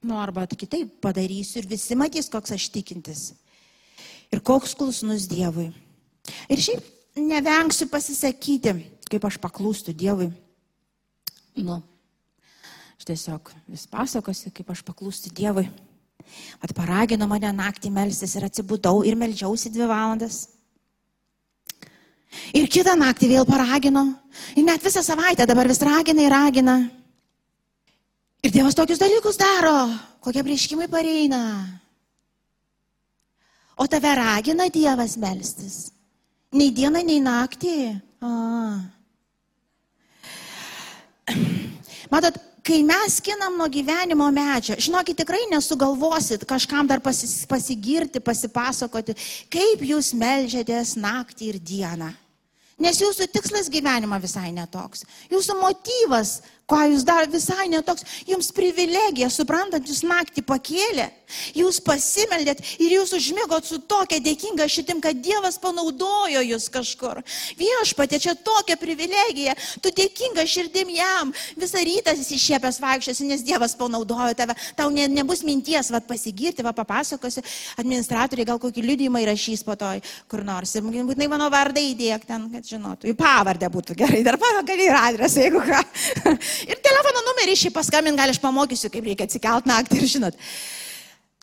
nu, arba kitaip padarysiu ir visi matys, koks aš tikintis. Ir koks klusnus Dievui. Ir šiaip nevengsiu pasisakyti, kaip aš paklūstu Dievui. Nu, aš tiesiog vis pasakosiu, kaip aš paklūstu Dievui. At paragino mane naktį melstis ir atsibudau ir melžiausi dvi valandas. Ir kitą naktį vėl paragino. Ir net visą savaitę dabar vis ragina ir ragina. Ir Dievas tokius dalykus daro, kokie prieškimai pareina. O tave ragina Dievas melstis. Nei dieną, nei naktį. A. Matot, kai mes skinam nuo gyvenimo medžio, žinokit, tikrai nesugalvosit kažkam dar pasis, pasigirti, pasipasakoti, kaip jūs melžiatės naktį ir dieną. Nes jūsų tikslas gyvenimo visai netoks. Jūsų motyvas ką jūs dar visai netoks, jums privilegija, suprantant, jūs naktį pakėlė, jūs pasimeldėt ir jūs užmėgot su tokia dėkinga šitim, kad Dievas panaudojo jūs kažkur. Viešpatė, čia tokia privilegija, tu dėkinga širdim jam, visą rytą esi išėpęs vaikščiosi, nes Dievas panaudojo tave, tau ne, nebus minties, vad pasigirti, vad papasakosiu, administratoriai gal kokį liudymą įrašys po to kur nors. Ir būtinai mano vardą įdėk ten, kad žinotų, į pavardę būtų gerai, dar gali ir adresą, jeigu ką. Ir telefono numerį šį paskambint gali, aš pamokysiu, kaip reikia atsikelt naktį ir žinot.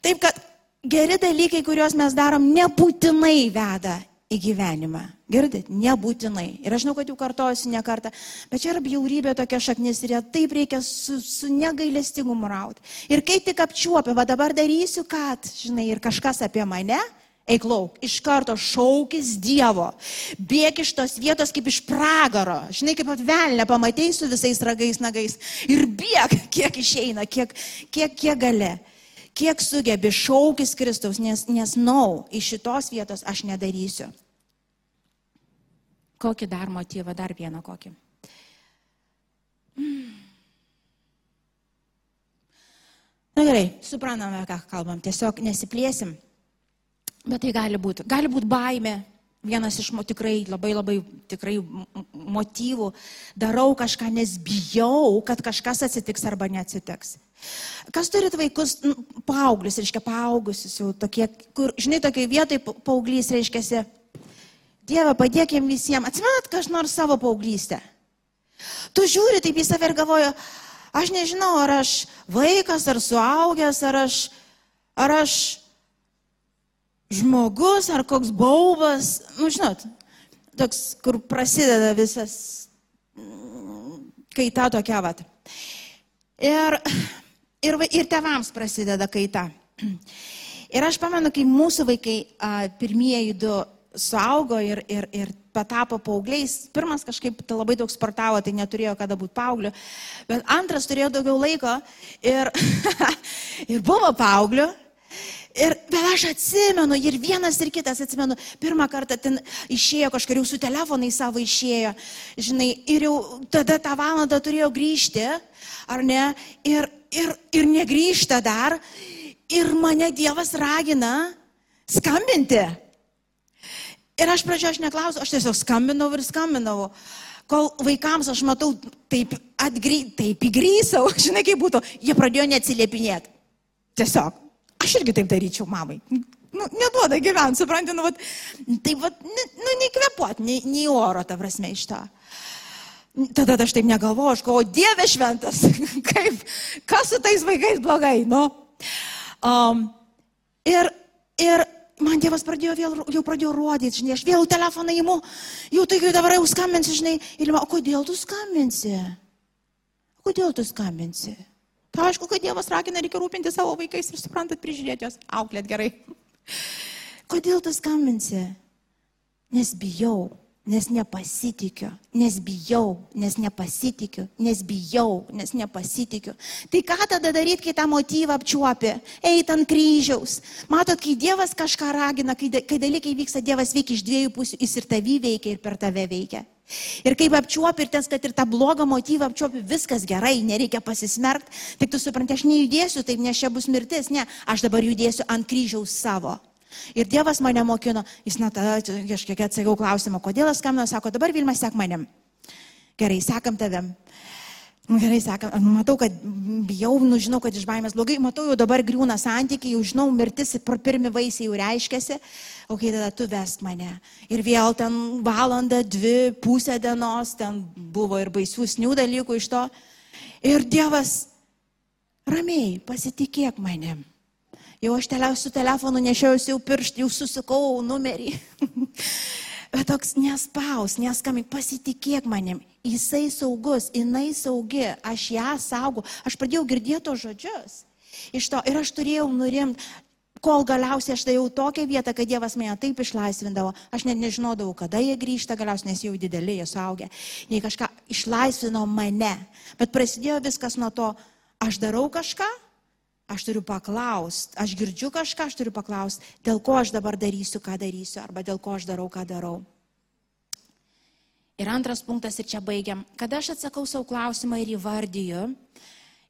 Taip, kad geri dalykai, kuriuos mes darom, nebūtinai veda į gyvenimą. Girdit, nebūtinai. Ir aš žinau, kad jau kartojasi ne kartą, bet čia yra bjaurybė tokia šaknis ir ją taip reikia su, su negailestingumu rauti. Ir kai tik apčiuopia, va dabar darysiu, kad, žinai, ir kažkas apie mane, Eik lauk, iš karto šaukis Dievo. Bėk iš tos vietos kaip iš pragaro. Žinai, kaip atvelnė, pamatai su visais ragais, nagais. Ir bėk, kiek išeina, kiek, kiek, kiek gali. Kiek sugebi šaukis Kristaus, nes, nes nau, iš šitos vietos aš nedarysiu. Kokį dar motyvą, dar vieną kokį. Mm. Na gerai, suprantame, ką kalbam, tiesiog nesiplėsim. Bet tai gali būti. Gali būti baime. Vienas iš tikrai labai labai tikrai motyvų. Darau kažką, nes bijau, kad kažkas atsitiks arba neatsitiks. Kas turit vaikus, nu, paauglius, reiškia paaugusius, jau tokie, kur, žinai, tokiai vietai paauglys, reiškia, Dieve, padėkim visiems. Atsimenat, kas nors savo paauglystę. Tu žiūri taip į save ir galvoju, aš nežinau, ar aš vaikas, ar suaugęs, ar aš, ar aš žmogus, ar koks baubas, nu žinot, toks, kur prasideda visas kaita tokia vat. Ir Ir, ir tevams prasideda kaita. Ir aš pamenu, kai mūsų vaikai a, pirmieji du suaugo ir, ir, ir patapo paaugliais. Pirmas kažkaip tai labai daug sportavo, tai neturėjo kada būti paaugliu. Bet antras turėjo daugiau laiko ir, ir buvo paaugliu. Ir, bet aš atsimenu, ir vienas, ir kitas atsimenu, pirmą kartą ten išėjo, kažkur jau su telefonai savo išėjo, žinai, ir jau tada tą valandą turėjo grįžti, ar ne, ir, ir, ir negrįžta dar, ir mane Dievas ragina skambinti. Ir aš pradžioje aš neklausiau, aš tiesiog skambinau ir skambinau. Kol vaikams aš matau, taip, atgry, taip įgrysau, žinai kaip būtų, jie pradėjo neatsiliepinėti. Tiesiog. Aš irgi taip daryčiau mamai. Nu, neduoda gyventi, suprantu, nu, vat, taip, vat, nu, neįkvepuot, nei, nei oro, ta prasme, iš to. Tada aš taip negalvoju, aš galvoju, Dieve šventas, kaip, kas su tais vaikais blogai, nu. Um, ir, ir man Dievas pradėjo vėl, jau pradėjo rodyti, žinai, aš vėl telefoną įimu, jau tai dabar jau skambinsi, žinai, ir man, o kodėl tu skambinsi? Kodėl tu skambinsi? Tai aišku, kad Dievas ragina, reikia rūpinti savo vaikais ir suprantat, prižiūrėti juos, auklėt gerai. Kodėl tu skambinsi? Nes bijau nes nepasitikiu, nes bijau, nes nepasitikiu, nes bijau, nes nepasitikiu. Tai ką tada daryti, kai tą motyvą apčiuopi, eit ant kryžiaus. Matot, kai Dievas kažką ragina, kai, kai dalykai vyksta, Dievas veikia iš dviejų pusių, jis ir tavį veikia, ir per tave veikia. Ir kaip apčiuopi ir tas, kad ir tą blogą motyvą apčiuopi, viskas gerai, nereikia pasismerkti, tik tu supranti, aš nejudėsiu taip, nes čia bus mirtis, ne, aš dabar judėsiu ant kryžiaus savo. Ir Dievas mane mokino, jis nuo tada kažkiek atsakiau klausimą, kodėl aš skambinu, sako, dabar Vilma sek manim. Gerai, sekam tavim. Nu, gerai, sakam, nu, matau, kad bijau, nu, žinau, kad iš baimės blogai, matau, jau dabar griūna santykiai, jau žinau, mirtis, pirmi vaisiai jau reiškiasi, o kai tada tu vesk mane. Ir vėl ten valanda, dvi, pusę dienos, ten buvo ir baisiusnių dalykų iš to. Ir Dievas, ramiai, pasitikėk manim. Jau aš tele, su telefonu nešiausi jau pirštį, jau susikau numerį. Bet toks nespaus, neskambink, pasitikėk manim. Jisai saugus, jinai saugi, aš ją saugu. Aš pradėjau girdėti tos žodžius. Iš to ir aš turėjau nurimti, kol galiausiai aš tai jau tokią vietą, kad Dievas mane taip išlaisvindavo, aš net nežinodavau, kada jie grįžta, galiausiai, nes jau dideli, jie suaugę. Jie kažką išlaisvino mane. Bet prasidėjo viskas nuo to, aš darau kažką, Aš turiu paklausti, aš girdžiu kažką, aš turiu paklausti, dėl ko aš dabar darysiu, ką darysiu, arba dėl ko aš darau, ką darau. Ir antras punktas, ir čia baigiam, kada aš atsakau savo klausimą ir įvardyju,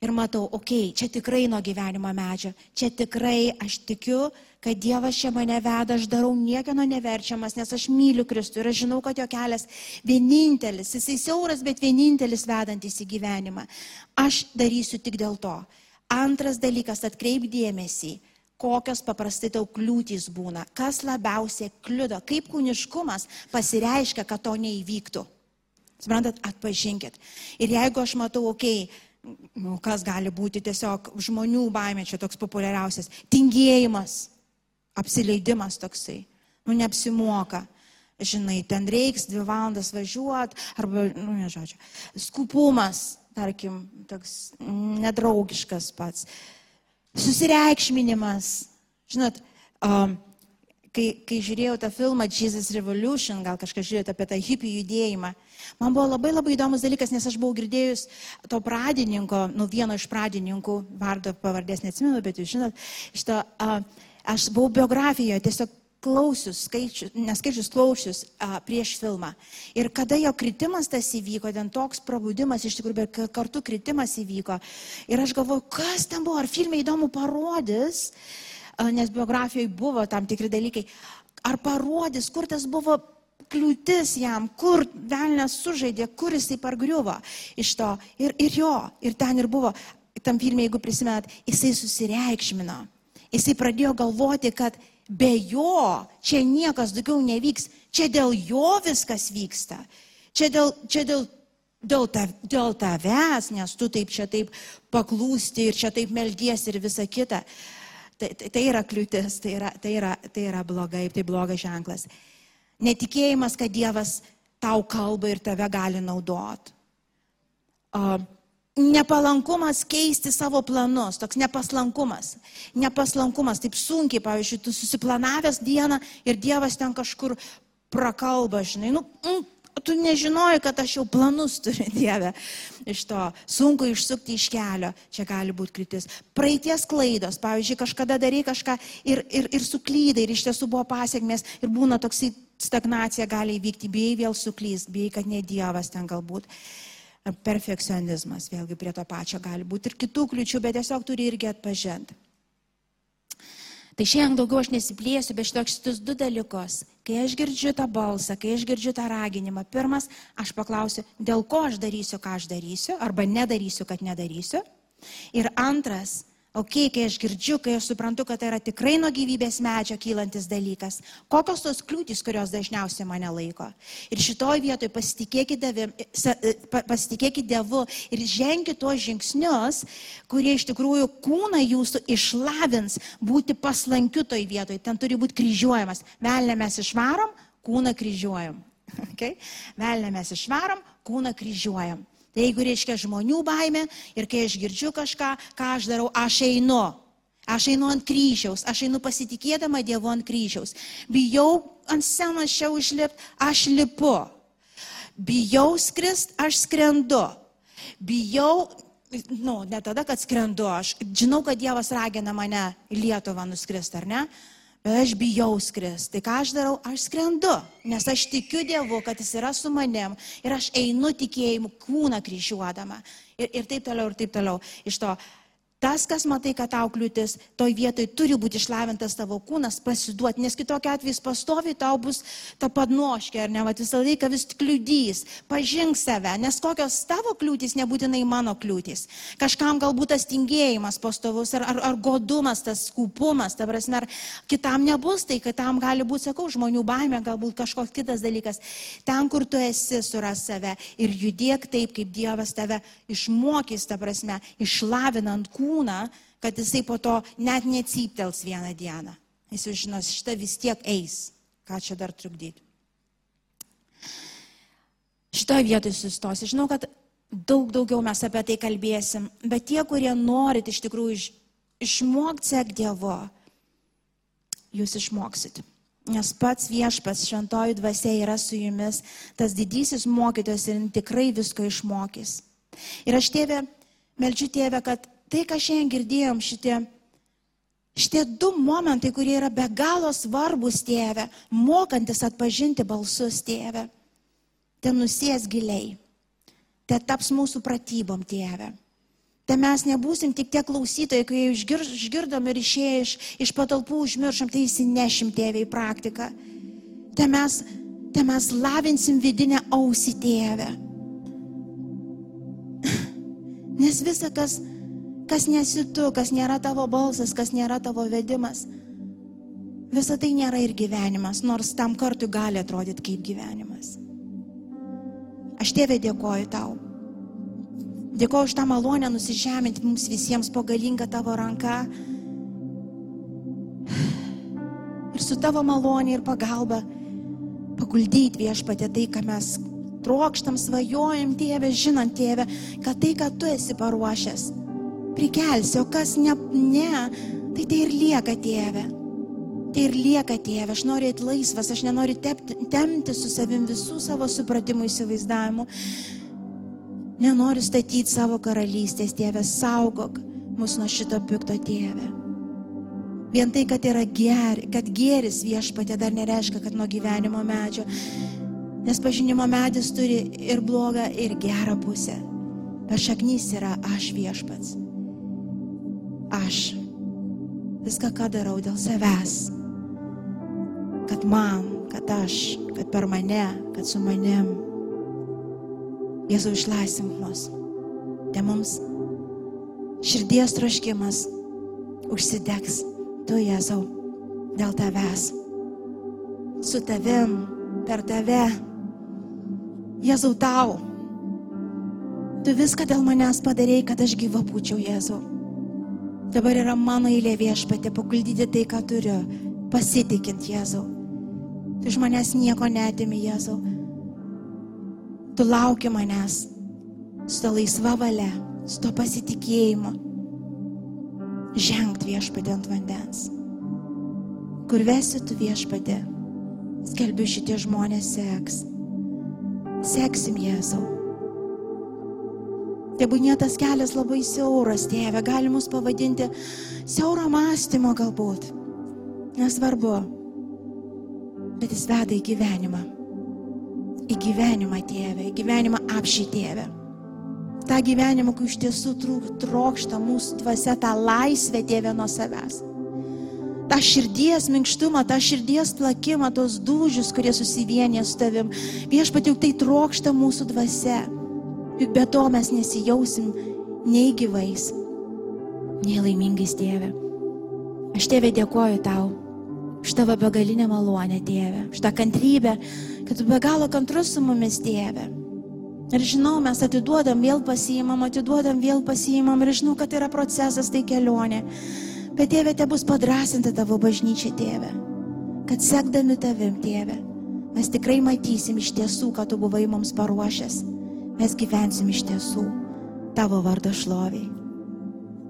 ir matau, okei, okay, čia tikrai nuo gyvenimo medžio, čia tikrai aš tikiu, kad Dievas čia mane veda, aš darau niekieno neverčiamas, nes aš myliu Kristų ir aš žinau, kad jo kelias vienintelis, jisai siauras, bet vienintelis vedantis į gyvenimą. Aš darysiu tik dėl to. Antras dalykas, atkreip dėmesį, kokios paprastai tau kliūtys būna, kas labiausiai kliudo, kaip kūniškumas pasireiškia, kad to neįvyktų. Suprantat, atpažinkit. Ir jeigu aš matau, okei, okay, nu, kas gali būti tiesiog žmonių baimė, čia toks populiariausias, tingėjimas, apsileidimas toksai, nu neapsimoka. Žinai, ten reiks dvi valandas važiuoti, arba, nu, nežodžiu, skupumas, tarkim, toks nedraugiškas pats. Susireikšminimas. Žinot, um, kai, kai žiūrėjau tą filmą Jesus Revolution, gal kažkas žiūrėjote apie tą hippie judėjimą, man buvo labai labai įdomus dalykas, nes aš buvau girdėjus to pradininko, nu vieno iš pradininkų, vardo pavardės neatsimenu, bet jūs žinot, šito, uh, aš buvau biografijoje, tiesiog klausius, skaičius, neskaičius klausius a, prieš filmą. Ir kada jo kritimas tas įvyko, ten toks prabudimas iš tikrųjų, bet kartu kritimas įvyko. Ir aš galvoju, kas ten buvo, ar filmai įdomu parodys, nes biografijoje buvo tam tikri dalykai, ar parodys, kur tas buvo kliūtis jam, kur velnės sužaidė, kur jisai pargriuvo iš to. Ir, ir jo, ir ten ir buvo, tam filmė, jeigu prisimenat, jisai susireikšmino. Jisai pradėjo galvoti, kad be jo čia niekas daugiau nevyks, čia dėl jo viskas vyksta. Čia dėl, čia dėl dėl, ta, dėl tavęs, nes tu taip čia taip paklūsti ir čia taip meldies ir visa kita. Tai, tai, tai yra kliūtis, tai yra, tai, yra, tai yra blogai, tai blogas ženklas. Netikėjimas, kad Dievas tau kalba ir tave gali naudot. Uh, nepalankumas keisti savo planus, toks nepaslankumas. Nepaslankumas, taip sunkiai, pavyzdžiui, tu susiplanavęs dieną ir Dievas ten kažkur prakalba, žinai, nu, mm, tu nežinoji, kad aš jau planus turiu Dievę. Iš to sunku išsukti iš kelio, čia gali būti kritis. Praeities klaidos, pavyzdžiui, kažkada darai kažką ir, ir, ir suklydai ir iš tiesų buvo pasiekmes ir būna toksai stagnacija gali įvykti, bijai vėl suklyst, bijai, kad ne Dievas ten galbūt. Perfekcionizmas, vėlgi prie to pačio gali būti ir kitų kliučių, bet tiesiog turi irgi atpažinti. Tai šiandien daugiau aš nesiplėsiu, bet šitos du dalykus. Kai aš girdžiu tą balsą, kai aš girdžiu tą raginimą, pirmas, aš paklausiu, dėl ko aš darysiu, ką aš darysiu, arba nedarysiu, kad nedarysiu. Ir antras, Ok, kai aš girdžiu, kai aš suprantu, kad tai yra tikrai nuo gyvybės medžio kylantis dalykas, kokios tos kliūtis, kurios dažniausiai mane laiko. Ir šitoj vietoj pasitikėkit, devim, e, pasitikėkit Dievu ir ženkit tuos žingsnius, kurie iš tikrųjų kūną jūsų išlavins būti paslankiu toj vietoj. Ten turi būti kryžiuojamas. Velnė mes išvarom, kūną kryžiuojam. Okay? Velnė mes išvarom, kūną kryžiuojam. Tai jeigu reiškia žmonių baime ir kai aš girdžiu kažką, ką aš darau, aš einu. Aš einu ant kryžiaus, aš einu pasitikėdama Dievu ant kryžiaus. Bijau ant scenos čia užlipti, aš lipu. Bijau skrist, aš skrendu. Bijau, nu, ne tada, kad skrendu, aš žinau, kad Dievas ragina mane Lietuvą nuskrist, ar ne? Bet aš bijau skristi. Tai ką aš darau? Aš skrendu, nes aš tikiu Dievu, kad Jis yra su manim ir aš einu tikėjimu kūną kryžiuodama. Ir, ir taip toliau, ir taip toliau. Iš to Tas, kas matai, kad tau kliūtis, toj vietoj turi būti išlavintas tavo kūnas, pasiduoti, nes kitokia atveju pastovi tau bus ta padnoškė, ar ne, va visą laiką vis kliudys, pažink save, nes kokios tavo kliūtis nebūtinai mano kliūtis. Kažkam galbūt tas tingėjimas pastovus, ar, ar, ar godumas, tas skupumas, ta prasme, ar kitam nebus tai, kad tam gali būti, sakau, žmonių baime, galbūt kažkoks kitas dalykas. Ten, kur tu esi, suras save ir judėk taip, kaip Dievas tave išmokys, ta prasme, išlavinant kūną kūną, kad jisai po to net necyptels vieną dieną. Jis jau žinos, šitą vis tiek eis. Ką čia dar trukdyti? Šitoje vietoje sustosi. Žinau, kad daug daugiau mes apie tai kalbėsim, bet tie, kurie norit iš tikrųjų iš, išmokti sek Dievo, jūs išmoksit. Nes pats viešpas šventoji dvasia yra su jumis, tas didysis mokytojas ir tikrai visko išmokys. Ir aš tėvė, melčiu tėvę, kad tai, ką šiandien girdėjom, šitie, šitie du momentai, kurie yra be galo svarbus tėve, mokantis atpažinti balsus tėve, ten nusės giliai, te taps mūsų pratybom tėve. Te mes nebūsim tik tie klausytojai, kai išgir, išgirdom ir išėję iš, iš patalpų užmiršom, tai įsinešim tėvę į praktiką. Te mes, te mes lavinsim vidinę ausį tėvę. Nes visa, kas, kas nesi tu, kas nėra tavo balsas, kas nėra tavo vedimas. Visa tai nėra ir gyvenimas, nors tam kartu gali atrodyti kaip gyvenimas. Aš tėvė dėkoju tau. Dėkoju už tą malonę nusižeminti mums visiems po galingą tavo ranką. Ir su tavo malonė ir pagalba paguldyti viešpatė tai, ką mes trokštam, svajojam, tėvė, žinant, tėvė, kad tai, ką tu esi paruošęs, prikelsi, o kas ne, ne, tai tai ir lieka tėve. Tai ir lieka tėve, aš noriu eiti laisvas, aš nenoriu tepti, temti su savim visų savo supratimų įsivaizdavimu. Nenoriu statyti savo karalystės, tėve, saugok mus nuo šito pikto tėve. Vien tai, kad yra ger, kad geris viešpatė dar nereiškia, kad nuo gyvenimo medžio. Nes pažinimo medis turi ir blogą, ir gerą pusę. Per šaknys yra aš viešpats aš. viską, ką darau dėl savęs. Kad man, kad aš, kad per mane, kad su manim. Jėzau išlaisvink mus. Te mums širdies troškimas užsidegs. Tu, Jėzau, dėl tavęs. Su tavim, per tave. Jėzau tau. Tu viską dėl manęs padarėjai, kad aš gyva būčiau, Jėzau. Dabar yra mano eilė viešpatė paguldyti tai, ką turiu, pasitikint Jėzau. Tu iš manęs nieko netimi, Jėzau. Tu lauki manęs su to laisva valia, su to pasitikėjimu. Žengt viešpatė ant vandens. Kur vesi tu viešpatė, skelbiu šitie žmonės seks. Seksim Jėzau. Tebūnė tas kelias labai siauras, tėve, gali mus pavadinti siauro mąstymo galbūt. Nesvarbu, bet jis veda į gyvenimą. Į gyvenimą, tėve, į gyvenimą apšį tėve. Ta gyvenimą, kai iš tiesų trokšta mūsų dvasia, tą laisvę tėvė nuo savęs. Ta širdies minkštumą, tą širdies plakimą, tos dūžius, kurie susivienė su tavim. Viešpat jau tai trokšta mūsų dvasia. Be to mes nesijausim nei gyvais, nei laimingais tėve. Aš tėvė dėkoju tau už tavo begalinę malonę, tėve, už tą kantrybę, kad tu be galo kantrus su mumis, tėve. Ir žinau, mes atiduodam, vėl pasiimam, atiduodam, vėl pasiimam ir žinau, kad tai yra procesas, tai kelionė. Bet tėve, te bus padrasinta tavo bažnyčia, tėve. Kad sekdami tavim, tėve, mes tikrai matysim iš tiesų, ką tu buvai mums paruošęs. Mes gyvensim iš tiesų tavo vardo šloviai.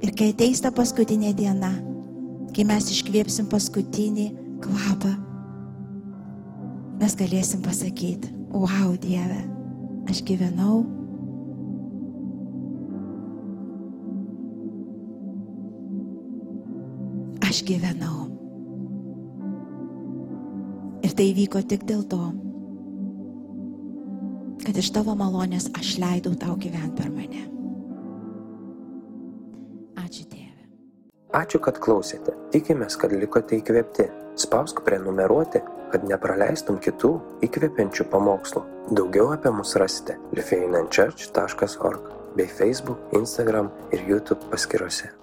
Ir kai ateis ta paskutinė diena, kai mes iškvėpsim paskutinį kvapą, mes galėsim pasakyti, wow Dieve, aš gyvenau. Aš gyvenau. Ir tai vyko tik dėl to, kad iš tavo malonės aš leidau tau gyventi per mane. Ačiū Dieve. Ačiū, kad klausėte. Tikimės, kad likote įkvėpti. Spausk prenumeruoti, kad nepraleistum kitų įkvepiančių pamokslų. Daugiau apie mus rasite lifeinanchurch.org bei Facebook, Instagram ir YouTube paskiruose.